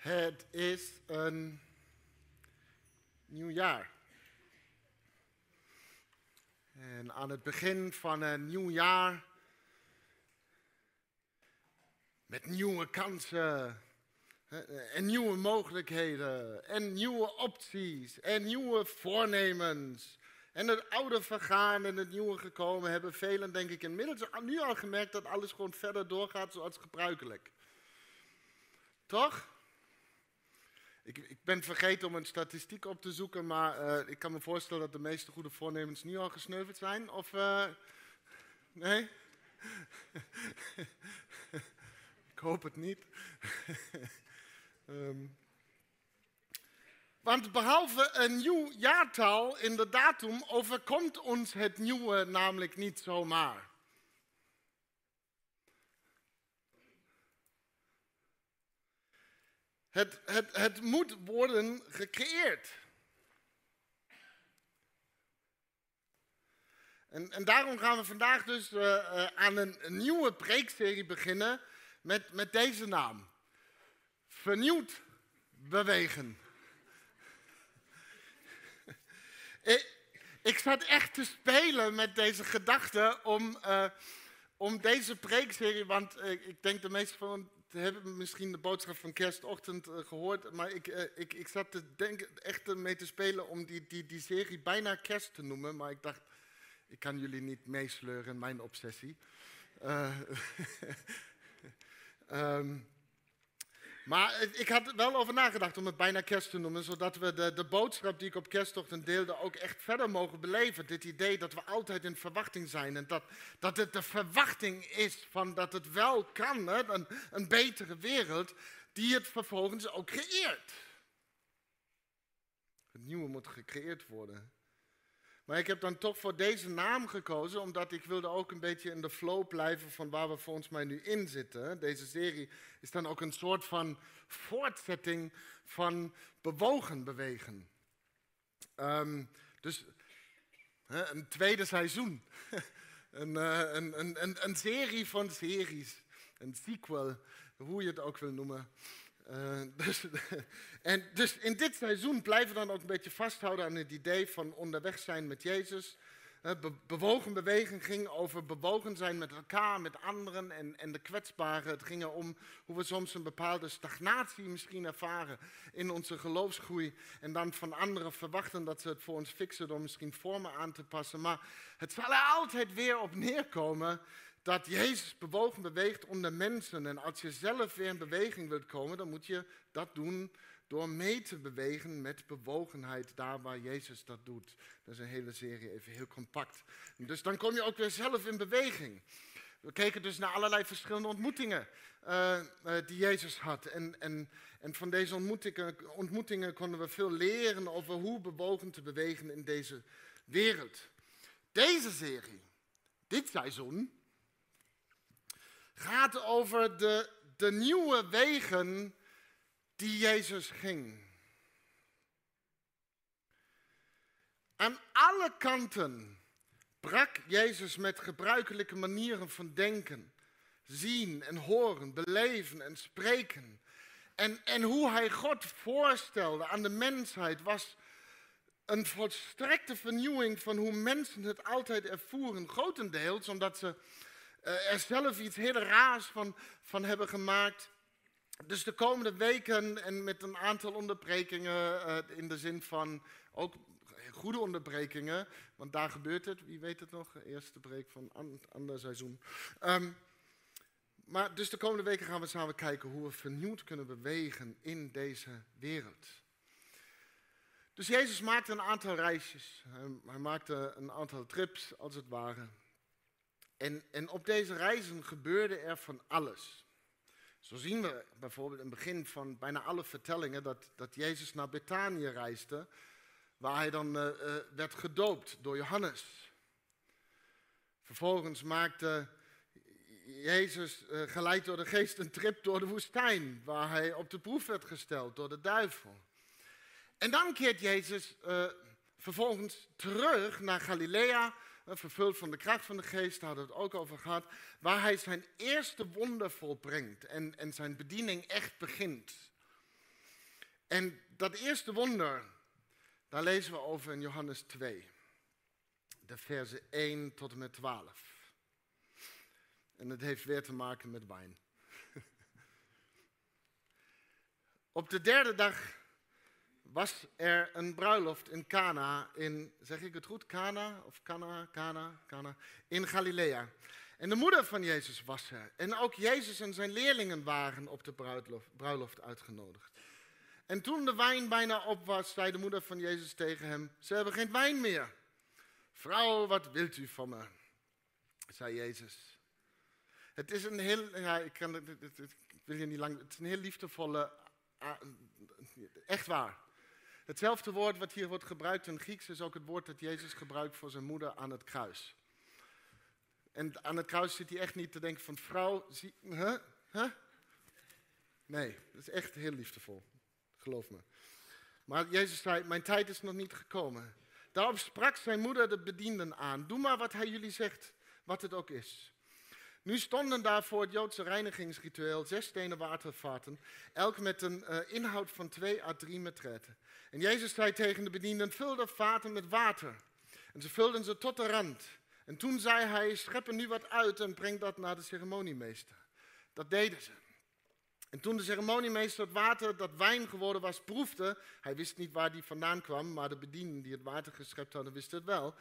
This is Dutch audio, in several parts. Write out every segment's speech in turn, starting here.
Het is een nieuw jaar. En aan het begin van een nieuw jaar, met nieuwe kansen en nieuwe mogelijkheden en nieuwe opties en nieuwe voornemens. En het oude vergaan en het nieuwe gekomen hebben velen, denk ik, inmiddels nu al gemerkt dat alles gewoon verder doorgaat zoals gebruikelijk. Toch? Ik, ik, ben vergeten om een statistiek op te zoeken, maar uh, ik kan me voorstellen dat de meeste goede voornemens nu al gesneuveld zijn. Of, uh, nee? ik hoop het niet. um, want behalve een nieuw jaartal in de datum overkomt ons het nieuwe namelijk niet zomaar. Het, het, het moet worden gecreëerd. En, en daarom gaan we vandaag dus uh, uh, aan een, nieuwe preekserie beginnen met, met deze naam. Vernieuwd bewegen. ik, ik zat echt te spelen met deze gedachte om, uh, om deze preekserie, want ik denk de meeste van hebben misschien de boodschap van kerstochtend uh, gehoord, maar ik, uh, ik, ik zat te denken, echt mee te spelen om die, die, die serie bijna kerst te noemen, maar ik dacht, ik kan jullie niet meesleuren mijn obsessie. Um, maar ik had er wel over nagedacht om het bijna kerst te noemen, zodat we de, de boodschap die ik op kerstochtend deelde ook echt verder mogen beleven. Dit idee dat we altijd in verwachting zijn en dat, dat het de verwachting is van dat het wel kan, hè, een, een betere wereld, die het vervolgens ook creëert. Het nieuwe moet gecreëerd worden. Maar ik heb dan toch voor deze naam gekozen, omdat ik wilde ook een beetje in de flow blijven van waar we volgens mij nu in zitten. Deze serie is dan ook een soort van voortzetting van bewogen bewegen. Um, dus een tweede seizoen. een, uh, een, een, een, serie van series. Een sequel, hoe je het ook wil noemen. Uh, dus, en dus in dit seizoen blijven we dan ook een beetje vasthouden aan het idee van onderweg zijn met Jezus. Uh, be bewogen beweging ging over bewogen zijn met elkaar, met anderen en, en de kwetsbaren. Het ging erom hoe we soms een bepaalde stagnatie misschien ervaren in onze geloofsgroei. En dan van anderen verwachten dat ze het voor ons fixen door misschien vormen aan te passen. Maar het zal er altijd weer op neerkomen dat Jezus bewogen beweegt onder mensen. En als je zelf weer in beweging wilt komen, dan moet je dat doen door mee te bewegen met bewogenheid daar waar Jezus dat doet. Dat is een hele serie, even heel compact. Dus dan kom je ook weer zelf in beweging. We keken dus naar allerlei verschillende ontmoetingen uh, uh, die Jezus had. En, en, en van deze ontmoetingen, ontmoetingen konden we veel leren over hoe bewogen te bewegen in deze wereld. Deze serie, dit seizoen, gaat over de, de nieuwe wegen die Jezus ging. Aan alle kanten brak Jezus met gebruikelijke manieren van denken, zien en horen, beleven en spreken. En, en hoe hij God voorstelde aan de mensheid was een volstrekte vernieuwing van hoe mensen het altijd ervoeren. Grotendeels omdat ze er zelf iets heel raars van, van hebben gemaakt. Dus de komende weken en met een aantal onderbrekingen uh, in de zin van ook goede onderbrekingen, want daar gebeurt het, wie weet het nog, eerste breek van een ander seizoen. Um, maar dus de komende weken gaan we samen kijken hoe we vernieuwd kunnen bewegen in deze wereld. Dus Jezus maakte een aantal reisjes, hij maakte een aantal trips als het ware. En, en op deze reizen gebeurde er van alles. Zo zien we bijvoorbeeld in het begin van bijna alle vertellingen dat, dat Jezus naar Betanië reisde, waar hij dan uh, uh, werd gedoopt door Johannes. Vervolgens maakte Jezus, uh, geleid door de geest, een trip door de woestijn, waar hij op de proef werd gesteld door de duivel. En dan keert Jezus vervolgens terug naar Galilea, vervuld van de kracht van de geest, hadden we het ook over gehad, waar hij zijn eerste wonder volbrengt en, en zijn bediening echt begint. En dat eerste wonder, daar lezen we over in Johannes 2. De versen 1 tot en met 12. En het heeft weer te maken met wijn. Op de derde dag was er een bruiloft in Cana, in, zeg ik het goed, Cana of Cana, Cana, Cana, in Galilea. En de moeder van Jezus was er. En ook Jezus en zijn leerlingen waren op de bruiloft, uitgenodigd. En toen de wijn bijna op was, zei de moeder van Jezus tegen hem: Ze hebben geen wijn meer. Vrouw, wat wilt u van me? zei Jezus. Het is een heel, ja, ik, kan, ik wil je niet lang, het is een heel liefdevolle, ah, echt waar. Hetzelfde woord wat hier wordt gebruikt in Grieks is ook het woord dat Jezus gebruikt voor zijn moeder aan het kruis. En aan het kruis zit hij echt niet te denken van vrouw, zie, huh? Nee, dat is echt heel liefdevol, geloof me. Maar Jezus zei, mijn tijd is nog niet gekomen. Daarop sprak zijn moeder de bedienden aan, doe maar wat hij jullie zegt, wat het ook is. Nu stonden daar voor het Joodse reinigingsritueel zes stenen watervaten, elk met een uh, inhoud van twee à drie metretten. En Jezus zei tegen de bedienden, vul de vaten met water. En ze vulden ze tot de rand. En toen zei hij, schep er nu wat uit en breng dat naar de ceremoniemeester. Dat deden ze. En toen de ceremoniemeester het water dat wijn geworden was proefde, hij wist niet waar die vandaan kwam, maar de bedienden die het water geschept hadden wisten het wel,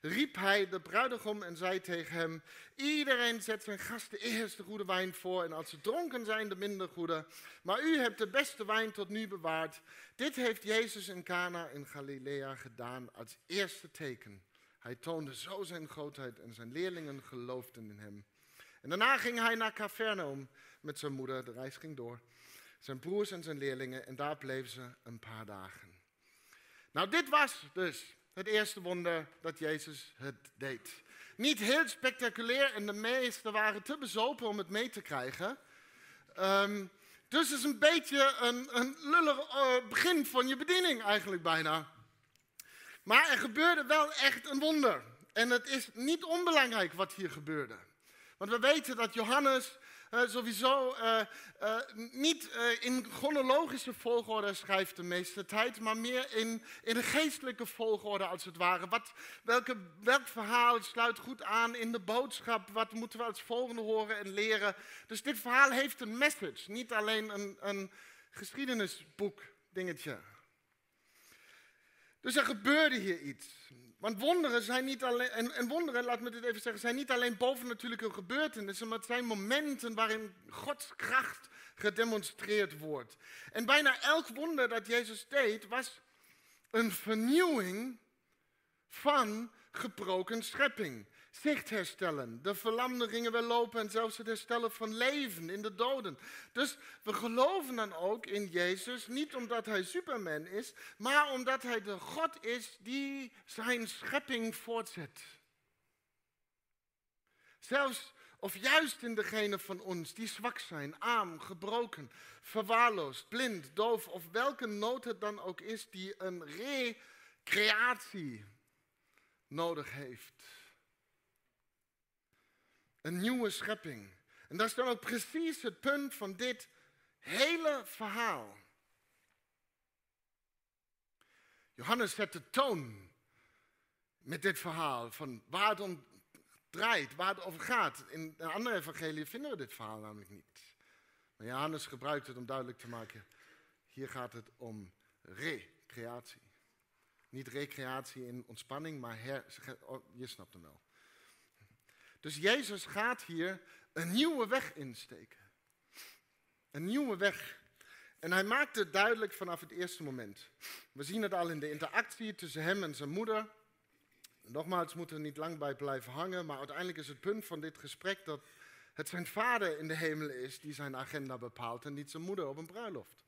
riep hij de bruidegom en zei tegen hem, iedereen zet zijn eerst de goede wijn voor en als ze dronken zijn de minder goede, maar u hebt de beste wijn tot nu bewaard. Dit heeft Jezus in Cana in Galilea gedaan als eerste teken. Hij toonde zo zijn grootheid en zijn leerlingen geloofden in hem. En daarna ging hij naar Capernaum met zijn moeder. De reis ging door. Zijn broers en zijn leerlingen. En daar bleven ze een paar dagen. Nou, dit was dus het eerste wonder dat Jezus het deed. Niet heel spectaculair en de meesten waren te bezopen om het mee te krijgen. Um, dus het is een beetje een, een lullig uh, begin van je bediening eigenlijk bijna. Maar er gebeurde wel echt een wonder. En het is niet onbelangrijk wat hier gebeurde. Want we weten dat Johannes sowieso uh, uh, niet in chronologische volgorde schrijft de meeste tijd, maar meer in, in een geestelijke volgorde als het ware. Wat, welke, welk verhaal sluit goed aan in de boodschap? Wat moeten we als volgende horen en leren? Dus dit verhaal heeft een message, niet alleen een, een geschiedenisboek dingetje. Dus er gebeurde hier iets. Want wonderen zijn niet alleen, en, en, wonderen, laat me dit even zeggen, zijn niet alleen bovennatuurlijke gebeurtenissen, maar het zijn momenten waarin Gods kracht gedemonstreerd wordt. En bijna elk wonder dat Jezus deed, was een vernieuwing van gebroken schepping zicht herstellen. De verlamden gingen weer lopen en zelfs het herstellen van leven in de doden. Dus we geloven dan ook in Jezus, niet omdat hij Superman is, maar omdat hij de God is die zijn schepping voortzet. Zelfs of juist in degene van ons die zwak zijn, arm, gebroken, verwaarloosd, blind, doof of welke nood het dan ook is die een recreatie nodig heeft. Een nieuwe schepping. En dat is dan ook precies het punt van dit hele verhaal. Johannes zet de toon met dit verhaal van waar het om draait, waar het over gaat. In een andere evangelie vinden we dit verhaal namelijk niet. Maar Johannes gebruikt het om duidelijk te maken, hier gaat het om recreatie. Niet recreatie in ontspanning, maar her, je snapt hem wel. Dus Jezus gaat hier een nieuwe weg insteken. Een nieuwe weg. En hij maakt het duidelijk vanaf het eerste moment. We zien het al in de interactie tussen hem en zijn moeder. Nogmaals, moeten we niet lang bij blijven hangen, maar uiteindelijk is het punt van dit gesprek dat het zijn vader in de hemel is die zijn agenda bepaalt en niet zijn moeder op een bruiloft.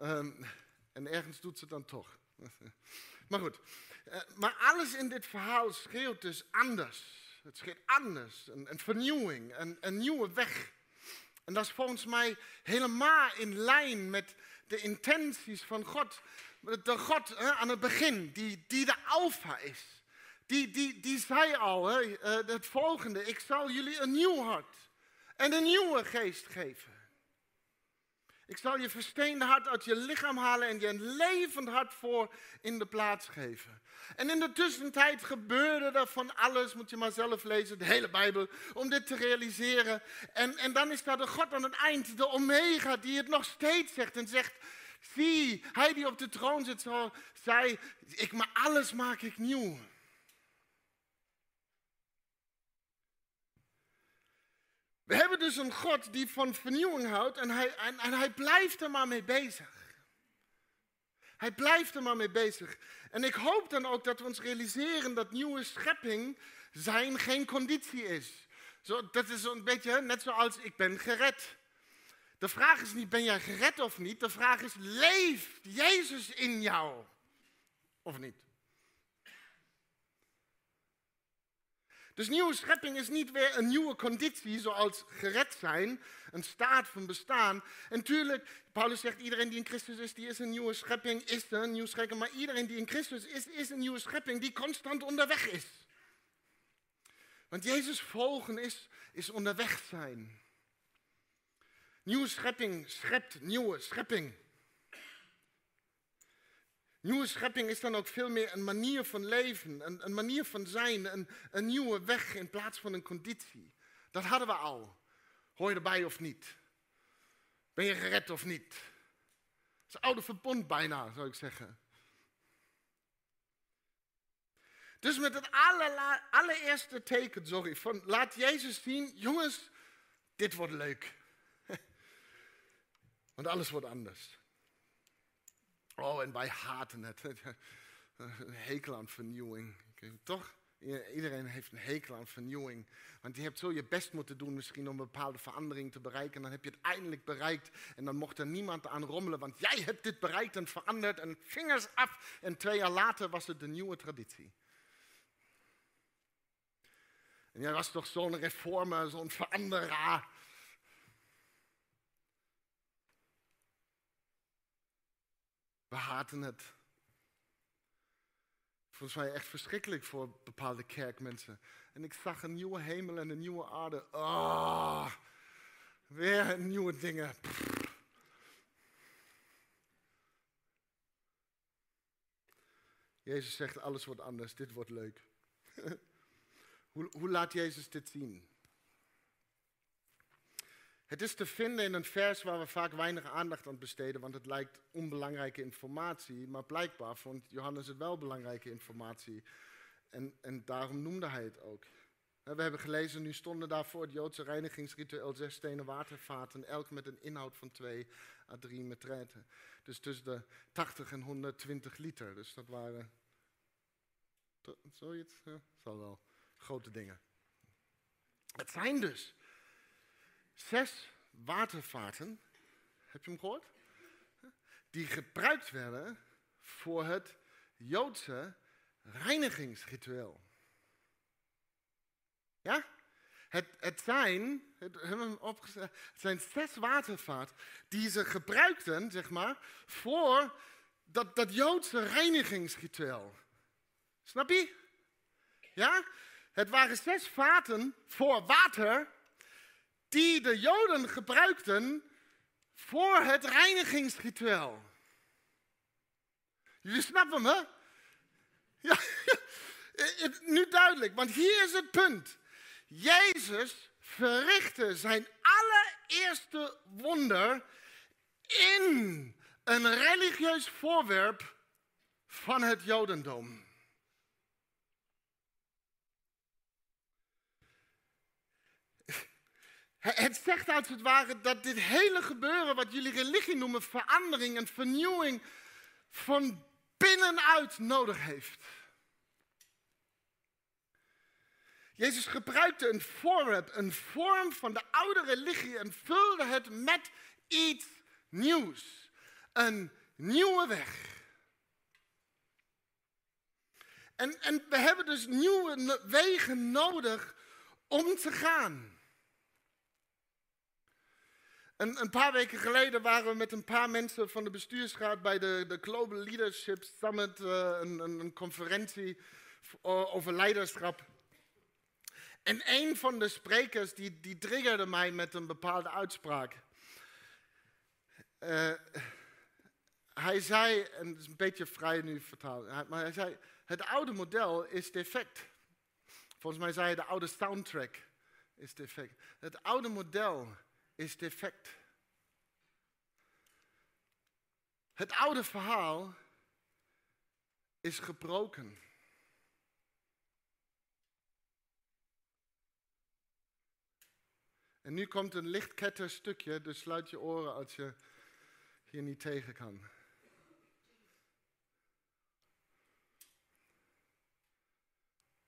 Um, en ergens doet ze het dan toch. maar goed, uh, maar alles in dit verhaal schreeuwt dus anders. Het scheelt anders, een, vernieuwing, een, een nieuwe weg. En dat is volgens mij helemaal in lijn met de intenties van God. De God hè, aan het begin, die, die de alfa is. Die, die, die zei al hè, uh, het volgende, ik zal jullie een nieuw hart en een nieuwe geest geven. Ik zal je versteende hart uit je lichaam halen en je een levend hart voor in de plaats geven. En in de tussentijd gebeurde er van alles, moet je maar zelf lezen, de hele Bijbel, om dit te realiseren. En, en dan is daar de God aan het eind, de Omega, die het nog steeds zegt en zegt, zie, hij die op de troon zit, zei, ik, maar alles maak ik nieuw. We hebben dus een God die van vernieuwing houdt en hij, en, hij blijft er maar mee bezig. Hij blijft er maar mee bezig. En ik hoop dan ook dat we ons realiseren dat nieuwe schepping zijn geen conditie is. Zo, dat is een beetje net zoals ik ben gered. De vraag is niet ben jij gered of niet. De vraag is leeft Jezus in jou of niet. Dus nieuwe schepping is niet weer een nieuwe conditie zoals gered zijn, een staat van bestaan. En tuurlijk, Paulus zegt iedereen die in Christus is, die is een nieuwe schepping, is een nieuwe schepping. Maar iedereen die in Christus is, is een nieuwe schepping die constant onderweg is. Want Jezus volgen is, is onderweg zijn. Nieuwe schepping schept nieuwe schepping. Nieuwe schepping is dan ook veel meer een manier van leven, een, een manier van zijn, een, een nieuwe weg in plaats van een conditie. Dat hadden we al. Hoor je erbij of niet? Ben je gered of niet? Het is oude verbond bijna, zou ik zeggen. Dus met het allereerste teken, sorry, van laat Jezus zien, jongens, dit wordt leuk. Want alles wordt anders. Oh, en wij haten het. Een hekel aan vernieuwing. Toch? Iedereen heeft een hekel aan vernieuwing. Want je hebt zo je best moeten doen misschien om een bepaalde verandering te bereiken. En dan heb je het eindelijk bereikt. En dan mocht er niemand aan rommelen. Want jij hebt dit bereikt en veranderd. En vingers af. En twee jaar later was het de nieuwe traditie. En jij was toch zo'n reformer, zo'n veranderaar. We haten het. Volgens mij echt verschrikkelijk voor bepaalde kerkmensen. En ik zag een nieuwe hemel en een nieuwe aarde. Oh, weer nieuwe dingen. Jezus zegt, alles wordt anders, dit wordt leuk. hoe, hoe laat Jezus dit zien? Het is te vinden in een vers waar we vaak weinig aandacht aan besteden, want het lijkt onbelangrijke informatie, maar blijkbaar vond Johannes het wel belangrijke informatie. En, en daarom noemde hij het ook. We hebben gelezen, nu stonden daar voor het Joodse reinigingsritueel zes stenen watervaten, elk met een inhoud van twee à drie metretten. Dus tussen de 80 en 120 liter. Dus dat waren, zoiets, ja, zal wel, grote dingen. Het zijn dus zes watervaten, heb je hem gehoord? Die gebruikt werden voor het Joodse reinigingsritueel. Ja? Het, het, zijn, het, het zijn zes watervaten die ze gebruikten, zeg maar, voor dat, dat Joodse reinigingsritueel. Snap je? Ja? Het waren zes vaten voor water die de Joden gebruikten voor het reinigingsritueel. Jullie snappen me? Ja, nu duidelijk, want hier is het punt. Jezus verrichtte zijn allereerste wonder in een religieus voorwerp van het Jodendom. Het zegt als het ware dat dit hele gebeuren, wat jullie religie noemen, verandering en vernieuwing, van binnenuit nodig heeft. Jezus gebruikte een voorwerp, een vorm van de oude religie en vulde het met iets nieuws. Een nieuwe weg. En, en we hebben dus nieuwe wegen nodig om te gaan. Een, paar weken geleden waren we met een paar mensen van de bestuursraad bij de, de Global Leadership Summit, uh, een, conferentie over leiderschap. En een van de sprekers die, die triggerde mij met een bepaalde uitspraak. Uh, hij zei, en het is een beetje vrij nu vertaald, maar hij zei, het oude model is defect. Volgens mij zei hij, de oude soundtrack is defect. Het oude model is defect. Het oude verhaal is gebroken. En nu komt een lichtketter stukje, dus sluit je oren als je hier niet tegen kan.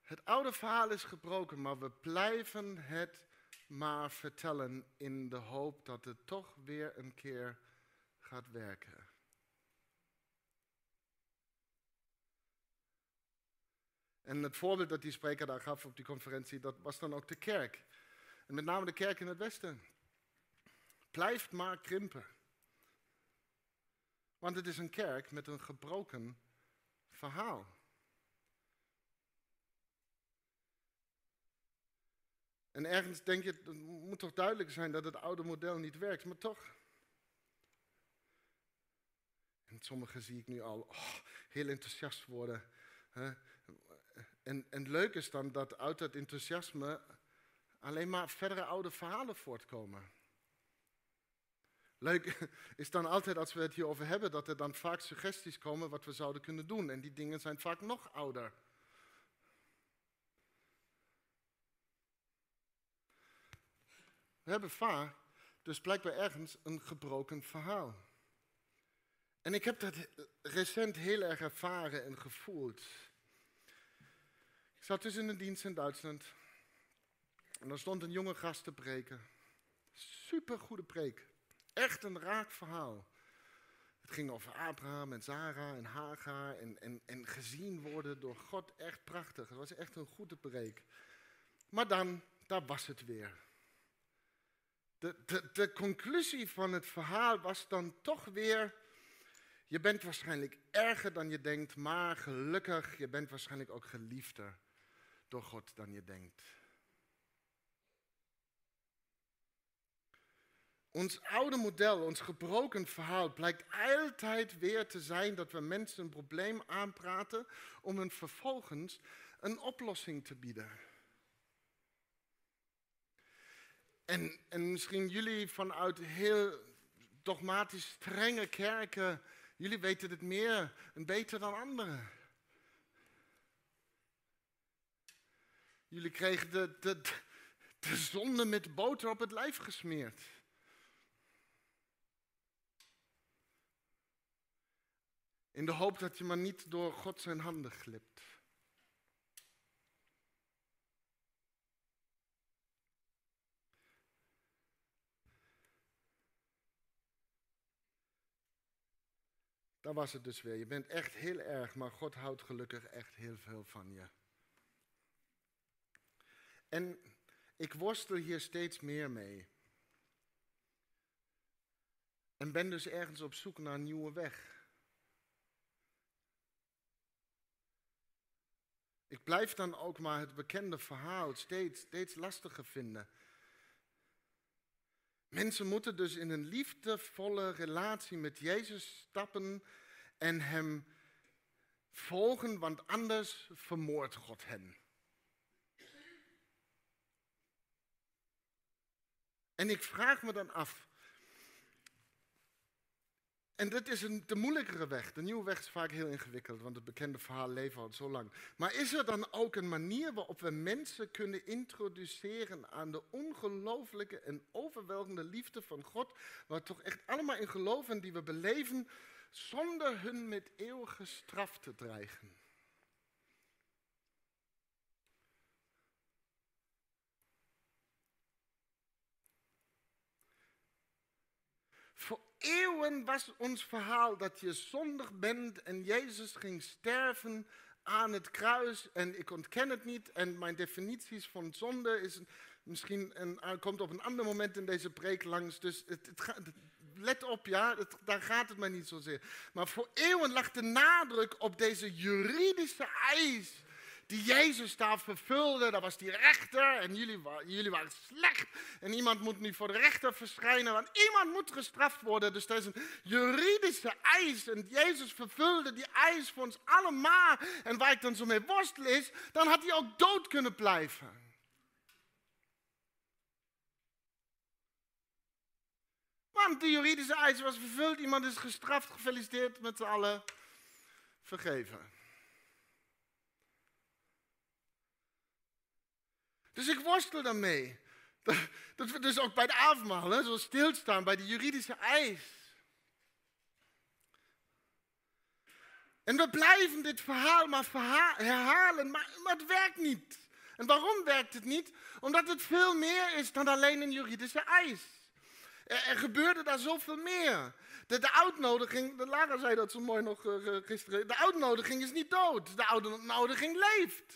Het oude verhaal is gebroken, maar we blijven het maar vertellen in de hoop dat het toch weer een keer gaat werken. En het voorbeeld dat die spreker daar gaf op die conferentie, dat was dan ook de kerk. En met name de kerk in het Westen. Blijft maar krimpen. Want het is een kerk met een gebroken verhaal. En ergens denk je, het moet toch duidelijk zijn dat het oude model niet werkt, maar toch. En sommigen zie ik nu al oh, heel enthousiast worden. En, en leuk is dan dat uit dat enthousiasme alleen maar verdere oude verhalen voortkomen. Leuk is dan altijd als we het hierover hebben, dat er dan vaak suggesties komen wat we zouden kunnen doen. En die dingen zijn vaak nog ouder. We hebben vaak dus blijkbaar ergens een gebroken verhaal. En ik heb dat recent heel erg ervaren en gevoeld. Ik zat dus in een dienst in Duitsland. En er stond een jonge gast te preken. Super goede preek. Echt een raak verhaal. Het ging over Abraham en Sarah en Hagar en, en, en gezien worden door God. Echt prachtig. Het was echt een goede preek. Maar dan, daar was het weer. De, de, conclusie van het verhaal was dan toch weer. Je bent waarschijnlijk erger dan je denkt, maar gelukkig, je bent waarschijnlijk ook geliefder door God dan je denkt. Ons oude model, ons gebroken verhaal blijkt altijd weer te zijn dat we mensen een probleem aanpraten om hen vervolgens een oplossing te bieden. En, en misschien jullie vanuit heel dogmatisch strenge kerken, jullie weten het meer en beter dan anderen. Jullie kregen de, de, de zonde met boter op het lijf gesmeerd. In de hoop dat je maar niet door God zijn handen glipt. Daar was het dus weer. Je bent echt heel erg, maar God houdt gelukkig echt heel veel van je. En ik worstel hier steeds meer mee. En ben dus ergens op zoek naar een nieuwe weg. Ik blijf dan ook maar het bekende verhaal steeds, steeds lastiger vinden. Mensen moeten dus in een liefdevolle relatie met Jezus stappen en Hem volgen, want anders vermoordt God hen. En ik vraag me dan af, en dit is een, de moeilijkere weg. De nieuwe weg is vaak heel ingewikkeld, want het bekende verhaal leeft al zo lang. Maar is er dan ook een manier waarop we mensen kunnen introduceren aan de ongelooflijke en overweldigende liefde van God, waar toch echt allemaal in geloven die we beleven, zonder hun met eeuwige straf te dreigen? Eeuwen was ons verhaal dat je zondig bent en Jezus ging sterven aan het kruis. En ik ontken het niet. En mijn definities van zonde is misschien een, komt op een ander moment in deze preek langs. Dus het, let op, ja, daar gaat het mij niet zozeer. Maar voor eeuwen lag de nadruk op deze juridische eis die Jezus daar vervulde. Dat was die rechter en jullie, waren slecht. En iemand moet nu voor de rechter verschijnen, want iemand moet gestraft worden. Dus dat is een juridische eis. En Jezus vervulde die eis voor ons allemaal. En waar ik dan zo mee worstel is, dan had hij ook dood kunnen blijven. Want de juridische eis was vervuld. Iemand is gestraft. Gefeliciteerd met z'n allen. Vergeven. Dus ik worstel daarmee. Dat, dat we dus ook bij de avondmaal zo stilstaan bij de juridische eis. En we blijven dit verhaal maar herhalen, maar, het werkt niet. En waarom werkt het niet? Omdat het veel meer is dan alleen een juridische eis. Er, gebeurde daar zoveel meer. De, uitnodiging, de Lara zei dat zo mooi nog uh, gisteren, de uitnodiging is niet dood, de uitnodiging leeft.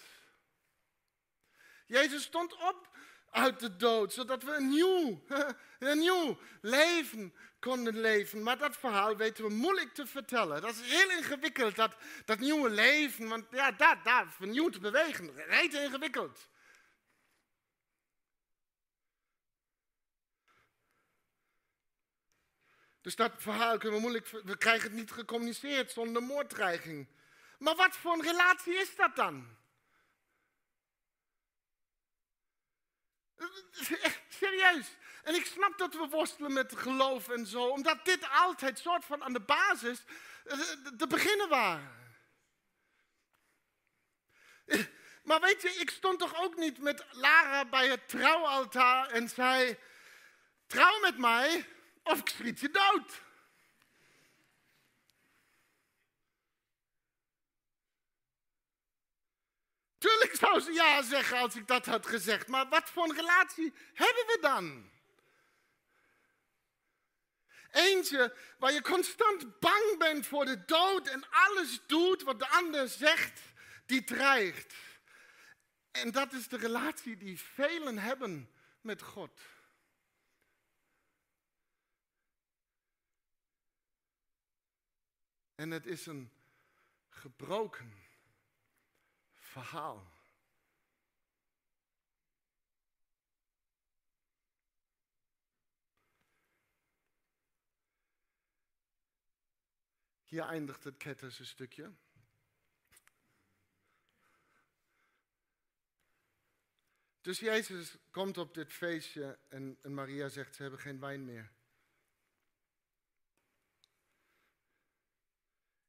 Jezus stond op uit de dood, zodat we een nieuw, een nieuw leven konden leven. Maar dat verhaal weten we moeilijk te vertellen. Dat is heel ingewikkeld, dat, dat nieuwe leven. Want ja, daar, daar vernieuwd bewegen, reet ingewikkeld. Dus dat verhaal kunnen we moeilijk. We krijgen het niet gecommuniceerd zonder moorddreiging. Maar wat voor een relatie is dat dan? Serieus. En ik snap dat we worstelen met geloof en zo, omdat dit altijd soort van aan de basis eh, te beginnen waren. Maar weet je, ik stond toch ook niet met Lara bij het trouwaltaar en zei: Trouw met mij of ik schiet je dood. Tuurlijk zou ze ja zeggen als ik dat had gezegd, maar wat voor een relatie hebben we dan? Eentje waar je constant bang bent voor de dood en alles doet wat de ander zegt, die dreigt. En dat is de relatie die velen hebben met God. En het is een gebroken verhaal. Hier eindigt het Ketterse stukje. Dus Jezus komt op dit feestje en, en Maria zegt ze hebben geen wijn meer.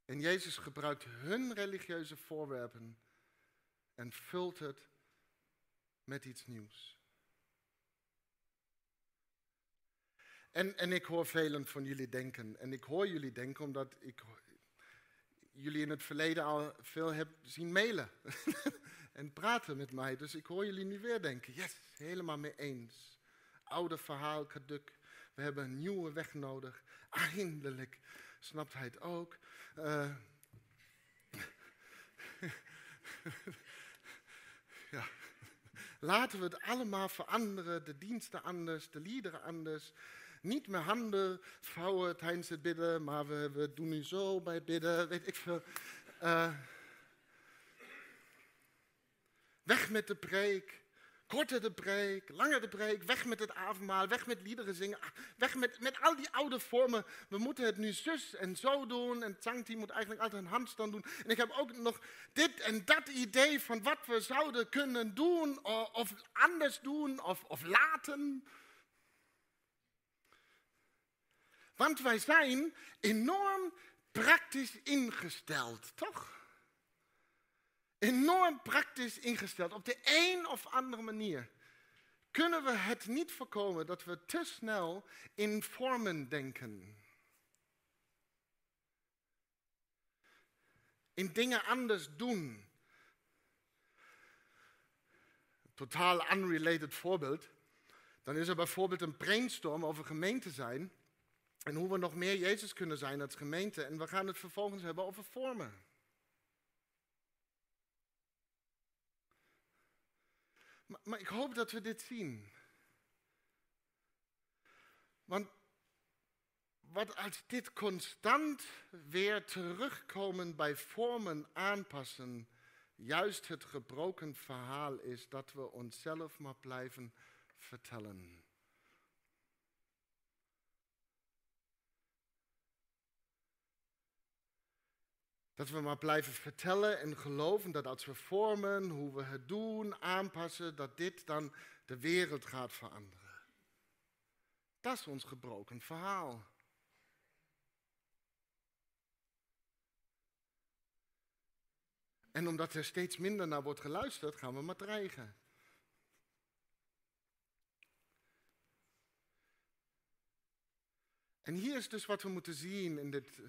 En Jezus gebruikt hun religieuze voorwerpen en vult het met iets nieuws. En, en ik hoor velen van jullie denken, en ik hoor jullie denken omdat ik jullie in het verleden al veel heb zien mailen en praten met mij. Dus ik hoor jullie nu weer denken, yes, helemaal mee eens. Oude verhaal, kaduk. We hebben een nieuwe weg nodig. Eindelijk snapt hij het ook. Uh, ja. Laten we het allemaal veranderen, de diensten anders, de liederen anders. Niet meer handen vouwen tijdens het bidden, maar we, we doen nu zo bij bidden, weet ik veel. Uh, weg met de preek. Korter de preek, langer de preek, weg met het avondmaal, weg met liederen zingen, ah, weg met, met al die oude vormen. We moeten het nu zus en zo doen en het zangteam moet eigenlijk altijd een handstand doen. En ik heb ook nog dit en dat idee van wat we zouden kunnen doen of anders doen of, of laten. Want wij zijn enorm praktisch ingesteld, toch? enorm praktisch ingesteld. Op de een of andere manier kunnen we het niet voorkomen dat we te snel in vormen denken. In dingen anders doen. Totaal unrelated voorbeeld. Dan is er bijvoorbeeld een brainstorm over gemeente zijn. En hoe we nog meer Jezus kunnen zijn als gemeente. En we gaan het vervolgens hebben over vormen. Maar, maar ik hoop dat we dit zien. Want wat als dit constant weer terugkomen bij vormen aanpassen juist het gebroken verhaal is dat we onszelf maar blijven vertellen. Dat we maar blijven vertellen en geloven dat als we vormen, hoe we het doen, aanpassen, dat dit dan de wereld gaat veranderen. Dat is ons gebroken verhaal. En omdat er steeds minder naar wordt geluisterd, gaan we maar dreigen. En hier is dus wat we moeten zien in dit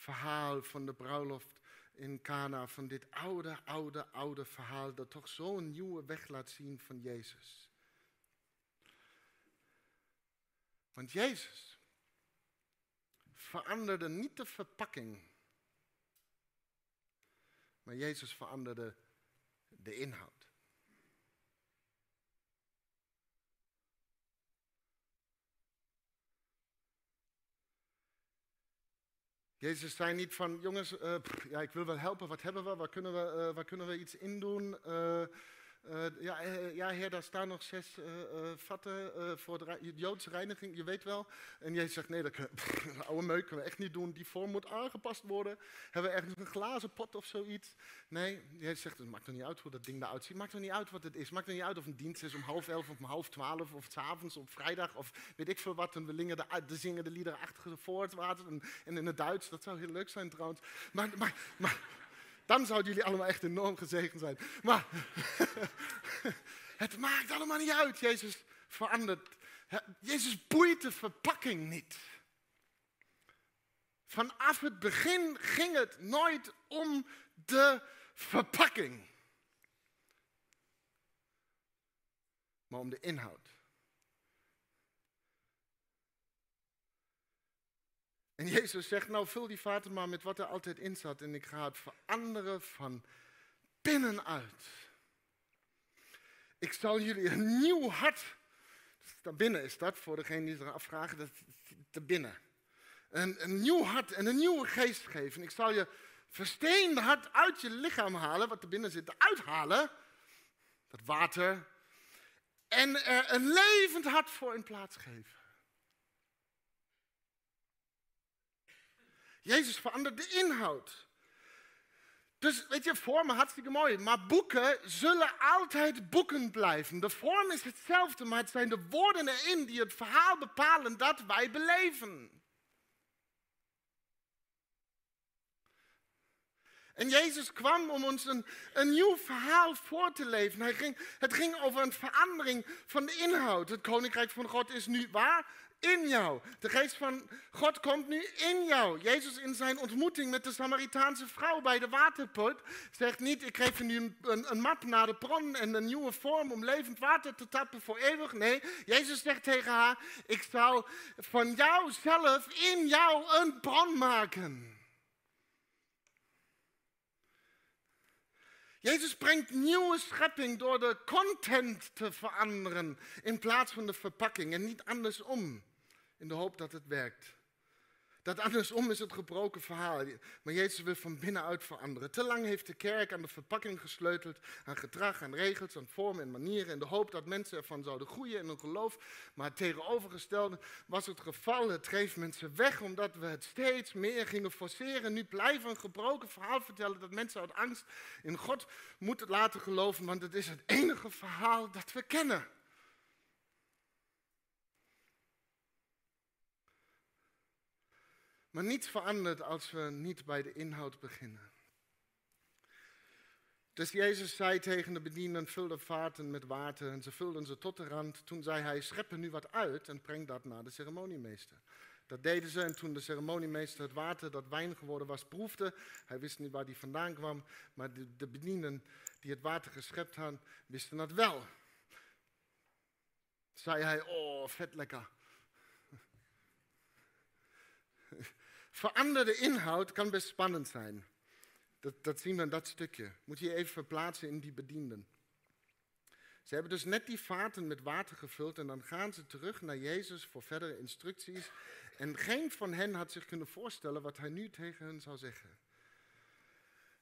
verhaal van de bruiloft in Cana, van dit oude, oude, oude verhaal dat toch zo'n nieuwe weg laat zien van Jezus. Want Jezus veranderde niet de verpakking, maar Jezus veranderde de inhoud. Jezus zei niet van, jongens, uh, ja, ik wil wel helpen, wat hebben we, waar kunnen we, uh, waar kunnen we iets in doen? Uh, ja, uh, ja, heer, daar staan nog zes uh, vatten voor de Joodse reiniging, je weet wel. En Jezus zegt, nee, dat pff, oude meuk kunnen we echt niet doen, die vorm moet aangepast worden. Hebben we ergens een glazen pot of zoiets? Nee, Jezus zegt, het maakt er niet uit hoe dat ding eruit ziet, maakt er niet uit wat het is. Maakt er niet uit of een dienst is om half elf of om half twaalf of s'avonds of vrijdag of weet ik veel wat. En we zingen de, zingen de liederen achter water en, en, in het Duits, dat zou heel leuk zijn trouwens. Maar, maar, maar dan zouden jullie allemaal echt enorm gezegend zijn. Maar het maakt allemaal niet uit. Jezus verandert. Jezus boeit de verpakking niet. Vanaf het begin ging het nooit om de verpakking. Maar om de inhoud. En Jezus zegt, nou vul die vaten maar met wat er altijd in zat en ik ga het veranderen van binnenuit. Ik zal jullie een nieuw hart, daar binnen is dat, voor degene die zich afvragen, dat te binnen. Een, een nieuw hart en een nieuwe geest geven. Ik zal je versteende hart uit je lichaam halen, wat er binnen zit, uithalen, dat water, en er een levend hart voor in plaats geven. Jezus verandert de inhoud. Dus weet je, vormen hartstikke mooi. Maar boeken zullen altijd boeken blijven. De vorm is hetzelfde, maar het zijn de woorden erin die het verhaal bepalen dat wij beleven. En Jezus kwam om ons een, een nieuw verhaal voor te leven. Hij ging, het ging over een verandering van de inhoud. Het koninkrijk van God is nu waar? In jou. De geest van God komt nu in jou. Jezus in zijn ontmoeting met de Samaritaanse vrouw bij de waterput zegt niet, ik geef je nu een, map naar de bron en een nieuwe vorm om levend water te tappen voor eeuwig. Nee, Jezus zegt tegen haar, ik zal van jou zelf in jou een bron maken. Jezus brengt nieuwe schepping door de content te veranderen in plaats van de verpakking en niet andersom in de hoop dat het werkt. Dat andersom is het gebroken verhaal. Maar Jezus wil van binnenuit veranderen. Te lang heeft de kerk aan de verpakking gesleuteld, aan gedrag, aan regels, aan vormen en manieren. In de hoop dat mensen ervan zouden groeien in hun geloof. Maar het tegenovergestelde was het geval. Het dreef mensen weg omdat we het steeds meer gingen forceren. Nu blijven een gebroken verhaal vertellen dat mensen uit angst in God moeten laten geloven. Want het is het enige verhaal dat we kennen. Maar niets verandert als we niet bij de inhoud beginnen. Dus Jezus zei tegen de bedienden, vul de vaten met water. En ze vulden ze tot de rand. Toen zei hij, schep er nu wat uit en breng dat naar de ceremoniemeester. Dat deden ze en toen de ceremoniemeester het water dat wijn geworden was proefde, hij wist niet waar die vandaan kwam, maar de, de bedienden die het water geschept hadden, wisten dat wel. Zei hij, oh, vet lekker. Veranderde inhoud kan best spannend zijn. Dat, dat zien we in dat stukje. Moet je even verplaatsen in die bedienden. Ze hebben dus net die vaten met water gevuld en dan gaan ze terug naar Jezus voor verdere instructies. En geen van hen had zich kunnen voorstellen wat hij nu tegen hen zou zeggen.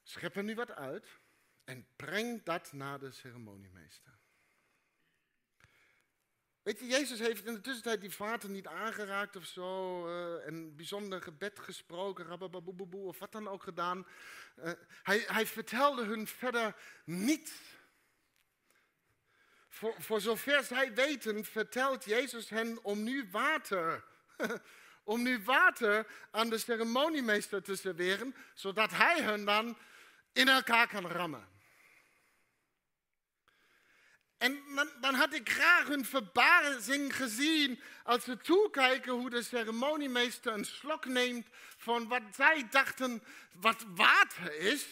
Schep er nu wat uit en breng dat naar de ceremoniemeester. Weet je, Jezus heeft in de tussentijd die vaten niet aangeraakt of zo, uh, een bijzonder gebed gesproken, of wat dan ook gedaan. Uh, hij, hij vertelde hun verder niets. Voor, voor zover zij weten, vertelt Jezus hen om nu water. om nu water aan de ceremoniemeester te serveren, zodat hij hen dan in elkaar kan rammen. En dan, had ik graag hun verbazing gezien als ze toekijken hoe de ceremoniemeester een slok neemt van wat zij dachten wat water is.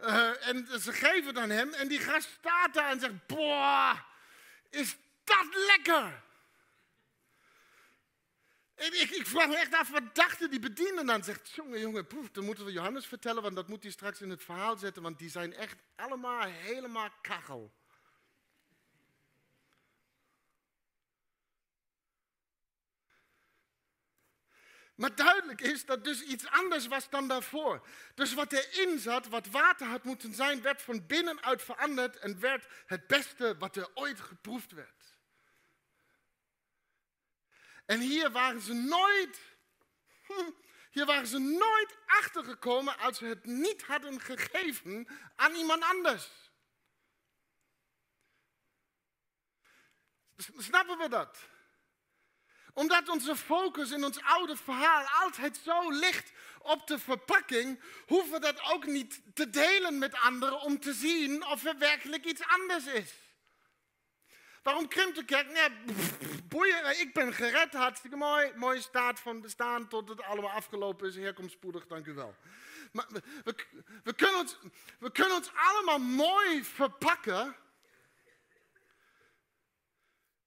Uh, en ze geven dan hem en die gast staat daar en zegt, boah, is dat lekker. En ik, ik vraag me echt af, wat dachten die bedienden dan? Zegt, jongen, jongen, proef, dan moeten we Johannes vertellen, want dat moet hij straks in het verhaal zetten, want die zijn echt allemaal helemaal kachel. Maar duidelijk is dat dus iets anders was dan daarvoor. Dus wat erin zat, wat water had moeten zijn, werd van binnenuit veranderd en werd het beste wat er ooit geproefd werd. En hier waren ze nooit, hier waren ze nooit achtergekomen als ze het niet hadden gegeven aan iemand anders. Snappen we dat? Omdat onze focus in ons oude verhaal altijd zo ligt op de verpakking, hoeven we dat ook niet te delen met anderen om te zien of er werkelijk iets anders is. Waarom krimpt de kerk? Nee, boeien, ik ben gered, hartstikke mooi. Mooie staat van bestaan tot het allemaal afgelopen is. Heer, spoedig, dank u wel. Maar we, we, kunnen ons, we kunnen ons allemaal mooi verpakken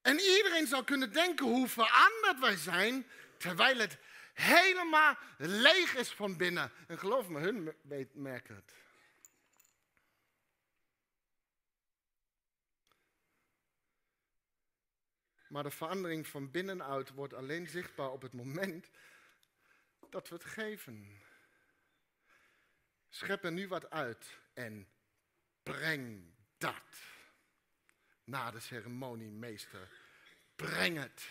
en iedereen zou kunnen denken hoe veranderd wij zijn, terwijl het helemaal leeg is van binnen. En geloof me, hun merken het. Maar de verandering van binnenuit wordt alleen zichtbaar op het moment dat we het geven. Schep er nu wat uit en breng dat naar de ceremoniemeester. Breng het.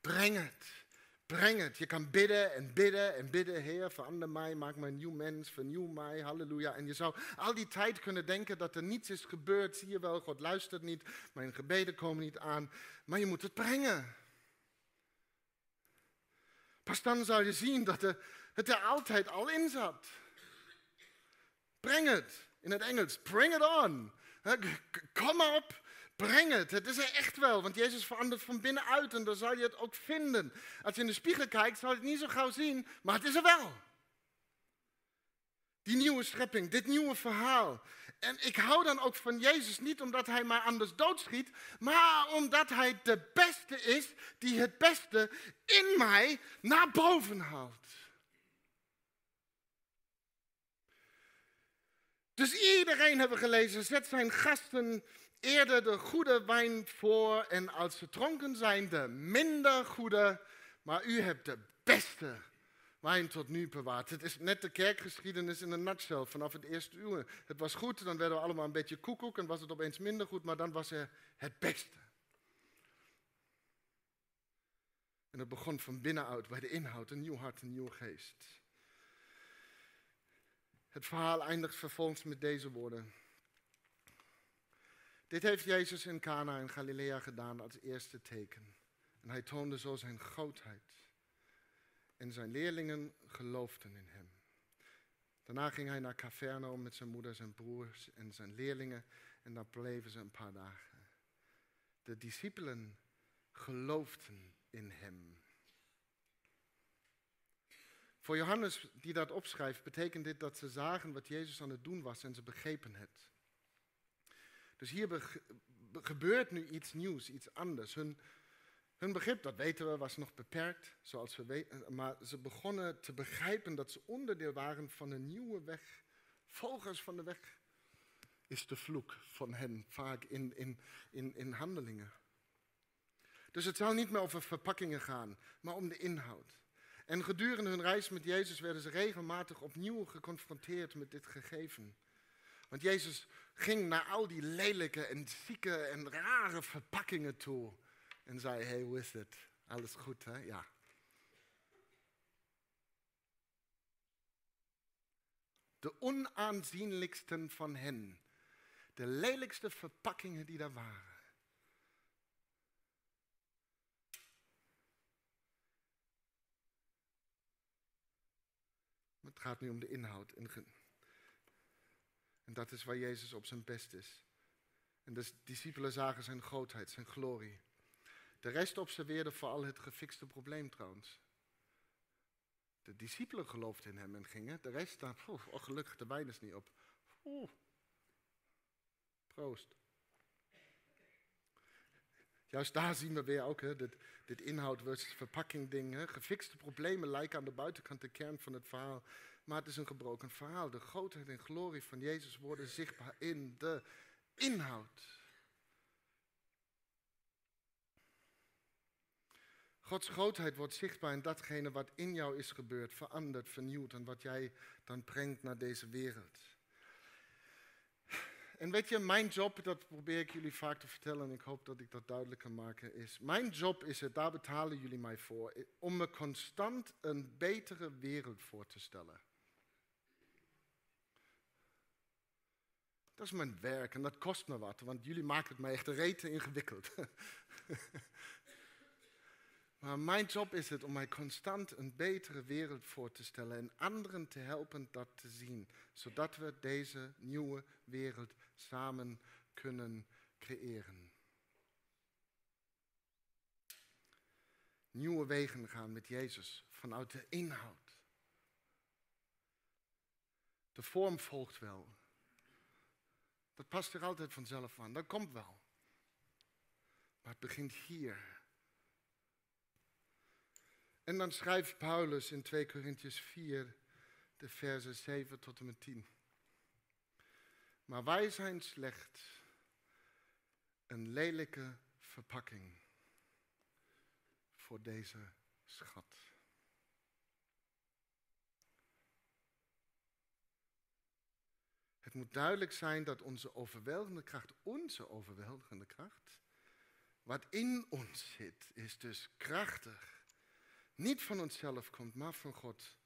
Breng het. Breng het. Je kan bidden en bidden en bidden. Heer, verander mij, maak mij een nieuw mens, vernieuw mij, halleluja. En je zou al die tijd kunnen denken dat er niets is gebeurd. Zie je wel, God luistert niet, mijn gebeden komen niet aan. Maar je moet het brengen. Pas dan zal je zien dat het er altijd al in zat. Breng het. In het Engels, bring it on. Kom op. Breng het. Het is er echt wel, want Jezus verandert van binnenuit en dan zal je het ook vinden. Als je in de spiegel kijkt, zal je het niet zo gauw zien, maar het is er wel. Die nieuwe schepping, dit nieuwe verhaal. En ik hou dan ook van Jezus niet omdat hij mij anders doodschiet, maar omdat hij de beste is die het beste in mij naar boven haalt. Dus iedereen hebben gelezen, zet zijn gasten eerder de goede wijn voor en als ze dronken zijn de minder goede, maar u hebt de beste wijn tot nu bewaard. Het is net de kerkgeschiedenis in een nutshell vanaf het eerste uur. Het was goed, dan werden we allemaal een beetje koekoek en was het opeens minder goed, maar dan was er het beste. En het begon van binnenuit bij de inhoud, een nieuw hart, een nieuwe geest. Het verhaal eindigt vervolgens met deze woorden. Dit heeft Jezus in Cana in Galilea gedaan als eerste teken. En hij toonde zo zijn grootheid. En zijn leerlingen geloofden in hem. Daarna ging hij naar Capernaum met zijn moeder, zijn broers en zijn leerlingen. En daar bleven ze een paar dagen. De discipelen geloofden in hem. Voor Johannes, die dat opschrijft, betekent dit dat ze zagen wat Jezus aan het doen was en ze begrepen het. Dus hier gebeurt nu iets nieuws, iets anders. Hun, hun begrip, dat weten we, was nog beperkt, zoals we weten, maar ze begonnen te begrijpen dat ze onderdeel waren van een nieuwe weg. Volgers van de weg is de vloek van hen vaak in, in, in, in handelingen. Dus het zal niet meer over verpakkingen gaan, maar om de inhoud. En gedurende hun reis met Jezus werden ze regelmatig opnieuw geconfronteerd met dit gegeven. Want Jezus ging naar al die lelijke en zieke en rare verpakkingen toe. En zei, hey, hoe is het? Alles goed, hè? Ja. De onaanzienlijksten van hen. De lelijkste verpakkingen die daar waren. Het gaat nu om de inhoud. Dat is waar Jezus op zijn best is. En de discipelen zagen zijn grootheid, zijn glorie. De rest observeerde vooral het gefixte probleem trouwens. De discipelen geloofden in hem en gingen. De rest daar, oh, gelukkig, de wijn is niet op. Oeh. Proost. Juist daar zien we weer ook hè, dit, dit inhoud versus verpakking ding. Gefixte problemen lijken aan de buitenkant de kern van het verhaal. Maar het is een gebroken verhaal. De grootheid en glorie van Jezus worden zichtbaar in de inhoud. Gods grootheid wordt zichtbaar in datgene wat in jou is gebeurd, veranderd, vernieuwd en wat jij dan brengt naar deze wereld. En weet je, mijn job, dat probeer ik jullie vaak te vertellen en ik hoop dat ik dat duidelijk kan maken, is, mijn job is het, daar betalen jullie mij voor, om me constant een betere wereld voor te stellen. Dat is mijn werk en dat kost me wat, want jullie maken het mij echt rete ingewikkeld. maar mijn job is het om mij constant een betere wereld voor te stellen en anderen te helpen dat te zien, zodat we deze nieuwe wereld samen kunnen creëren. Nieuwe wegen gaan met Jezus vanuit de inhoud. De vorm volgt wel. Dat past er altijd vanzelf aan. Dat komt wel. Maar het begint hier. En dan schrijft Paulus in 2 Corinthians 4, de versen 7 tot en met 10. Maar wij zijn slechts een lelijke verpakking voor deze schat. Moet duidelijk zijn dat onze overweldigende kracht, onze overweldigende kracht, wat in ons zit, is dus krachtig. Niet van onszelf komt, maar van God.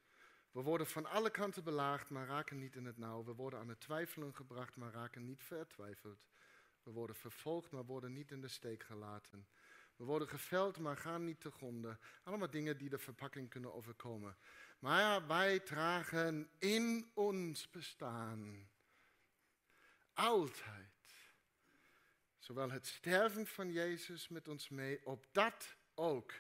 We worden van alle kanten belaagd, maar raken niet in het nauw. We worden aan het twijfelen gebracht, maar raken niet vertwijfeld. We worden vervolgd, maar worden niet in de steek gelaten. We worden geveld, maar gaan niet te gronden. Allemaal dingen die de verpakking kunnen overkomen. Maar wij dragen in ons bestaan altijd zowel het sterven van Jezus met ons mee, opdat ook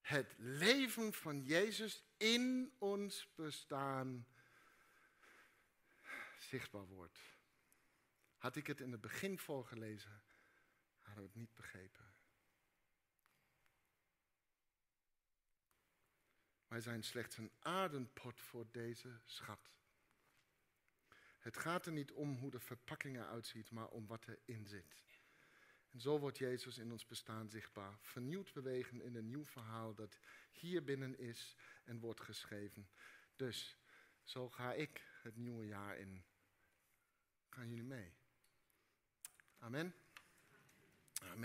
het leven van Jezus in ons bestaan zichtbaar wordt. Had ik het in het begin voorgelezen, hadden we het niet begrepen. Wij zijn slechts een adempot voor deze schat. Het gaat er niet om hoe de verpakking eruit ziet, maar om wat erin zit. En zo wordt Jezus in ons bestaan zichtbaar. Vernieuwd bewegen in een nieuw verhaal dat hier binnen is en wordt geschreven. Dus zo ga ik het nieuwe jaar in. Gaan jullie mee? Amen. Amen.